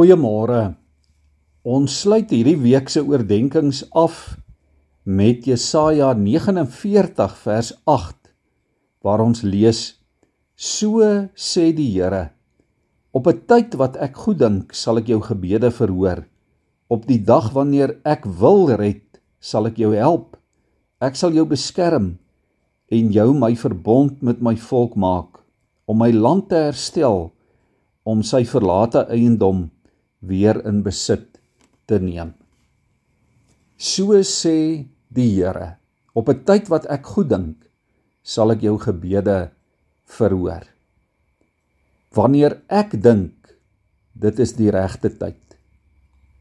Goeiemôre. Ons sluit hierdie week se oordeenkings af met Jesaja 49 vers 8 waar ons lees: So sê die Here: Op 'n tyd wat ek goed dink, sal ek jou gebede verhoor. Op die dag wanneer ek wil red, sal ek jou help. Ek sal jou beskerm en jou my verbond met my volk maak om my land te herstel om sy verlate eiendom weer in besit te neem. So sê die Here: Op 'n tyd wat ek goed dink, sal ek jou gebede verhoor. Wanneer ek dink dit is die regte tyd.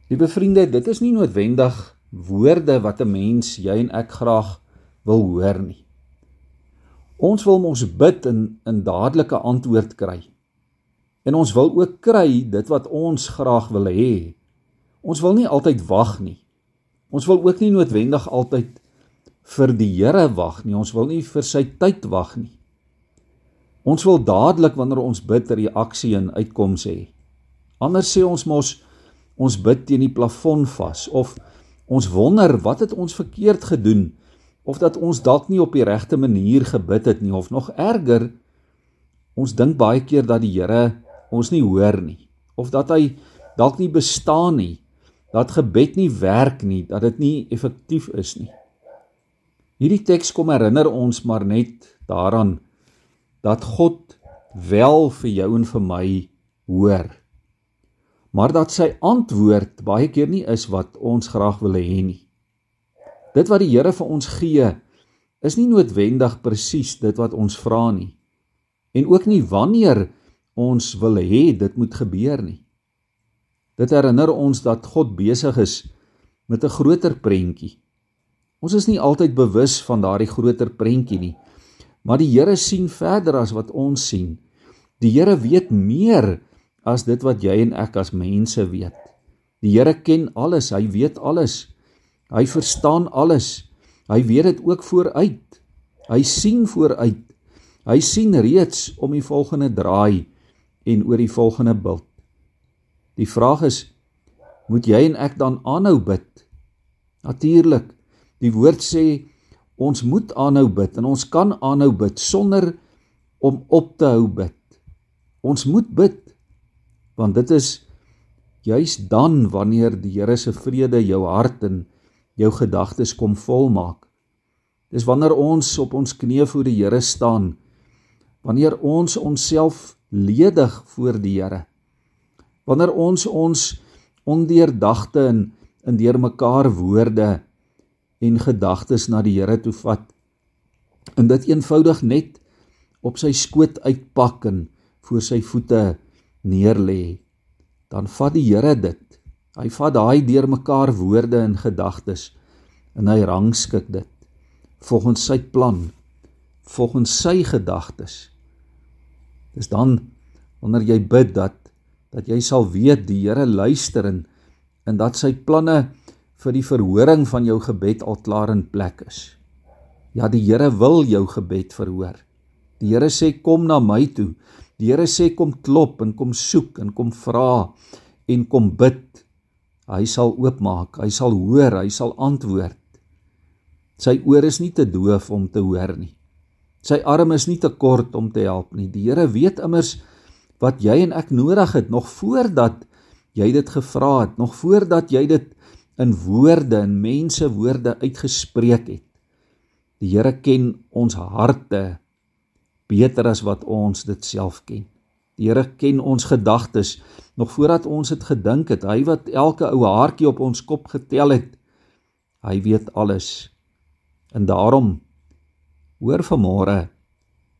Liewe vriende, dit is nie noodwendig woorde wat 'n mens jy en ek graag wil hoor nie. Ons wil mos bid en 'n dadelike antwoord kry. En ons wil ook kry dit wat ons graag wil hê. Ons wil nie altyd wag nie. Ons wil ook nie noodwendig altyd vir die Here wag nie. Ons wil nie vir sy tyd wag nie. Ons wil dadelik wanneer ons bid 'n reaksie en uitkoms hê. Anders sê ons mos ons bid teen die plafon vas of ons wonder wat het ons verkeerd gedoen of dat ons dalk nie op die regte manier gebid het nie of nog erger ons dink baie keer dat die Here ons nie hoor nie of dat hy dalk nie bestaan nie dat gebed nie werk nie dat dit nie effektief is nie. Hierdie teks kom herinner ons maar net daaraan dat God wel vir jou en vir my hoor maar dat sy antwoord baie keer nie is wat ons graag wil hê nie. Dit wat die Here vir ons gee is nie noodwendig presies dit wat ons vra nie en ook nie wanneer ons wil hê dit moet gebeur nie. Dit herinner ons dat God besig is met 'n groter prentjie. Ons is nie altyd bewus van daardie groter prentjie nie. Maar die Here sien verder as wat ons sien. Die Here weet meer as dit wat jy en ek as mense weet. Die Here ken alles, hy weet alles. Hy verstaan alles. Hy weet dit ook vooruit. Hy sien vooruit. Hy sien reeds om die volgende draai en oor die volgende bult. Die vraag is moet jy en ek dan aanhou bid? Natuurlik. Die woord sê ons moet aanhou bid en ons kan aanhou bid sonder om op te hou bid. Ons moet bid want dit is juis dan wanneer die Here se vrede jou hart en jou gedagtes kom volmaak. Dis wanneer ons op ons knieë voor die Here staan. Wanneer ons onsself ledig voor die Here. Wanneer ons ons ondeurdagte en in deurmekaar woorde en gedagtes na die Here toe vat en dit eenvoudig net op sy skoot uitpak en voor sy voete neerlê, dan vat die Here dit. Hy vat daai deurmekaar woorde en gedagtes en hy rangskik dit volgens sy plan, volgens sy gedagtes. Dis dan wanneer jy bid dat dat jy sal weet die Here luister en en dat sy planne vir die verhoring van jou gebed al klaar in plek is. Ja, die Here wil jou gebed verhoor. Die Here sê kom na my toe. Die Here sê kom klop en kom soek en kom vra en kom bid. Hy sal oopmaak, hy sal hoor, hy sal antwoord. Sy oor is nie te doof om te hoor nie. Sy arm is nie te kort om te help nie. Die Here weet immers wat jy en ek nodig het nog voordat jy dit gevra het, nog voordat jy dit in woorde en mense woorde uitgespreek het. Die Here ken ons harte beter as wat ons dit self ken. Die Here ken ons gedagtes nog voordat ons dit gedink het. Hy wat elke ou haartjie op ons kop getel het. Hy weet alles. En daarom Hoor vanmôre,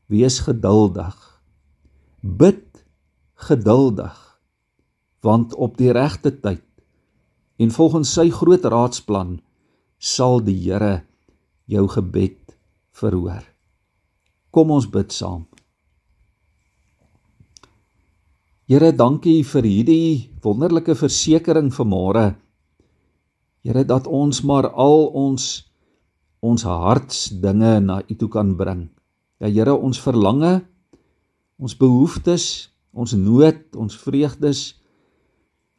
wees geduldig. Bid geduldig, want op die regte tyd en volgens sy groot raadsplan sal die Here jou gebed verhoor. Kom ons bid saam. Here, dankie vir hierdie wonderlike versekering vanmôre. Here dat ons maar al ons ons hartsdinge na U toe kan bring. Ja Here, ons verlange, ons behoeftes, ons nood, ons vreugdes,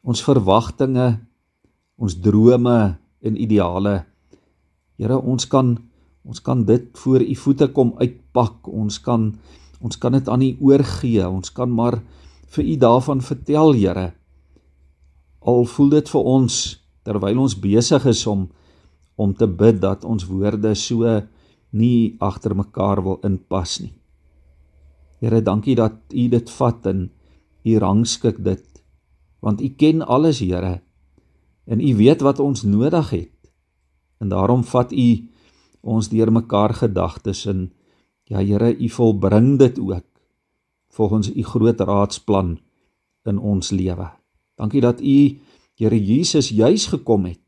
ons verwagtinge, ons drome en ideale. Here, ons kan ons kan dit voor u voete kom uitpak. Ons kan ons kan dit aan u oorgee. Ons kan maar vir u daarvan vertel, Here. Al voel dit vir ons terwyl ons besig is om om te bid dat ons woorde so nie agter mekaar wil inpas nie. Here, dankie dat u dit vat en u rangskik dit want u ken alles Here en u weet wat ons nodig het en daarom vat u ons deur mekaar gedagtes in ja Here u volbring dit ook volgens u groot raadsplan in ons lewe dankie dat u Here Jesus juis gekom het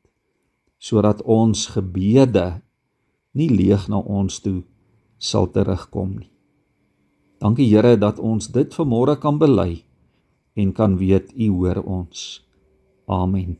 sodat ons gebede nie leeg na ons toe sal terugkom nie dankie Here dat ons dit vanmôre kan bely en kan weet u hoor ons. Amen.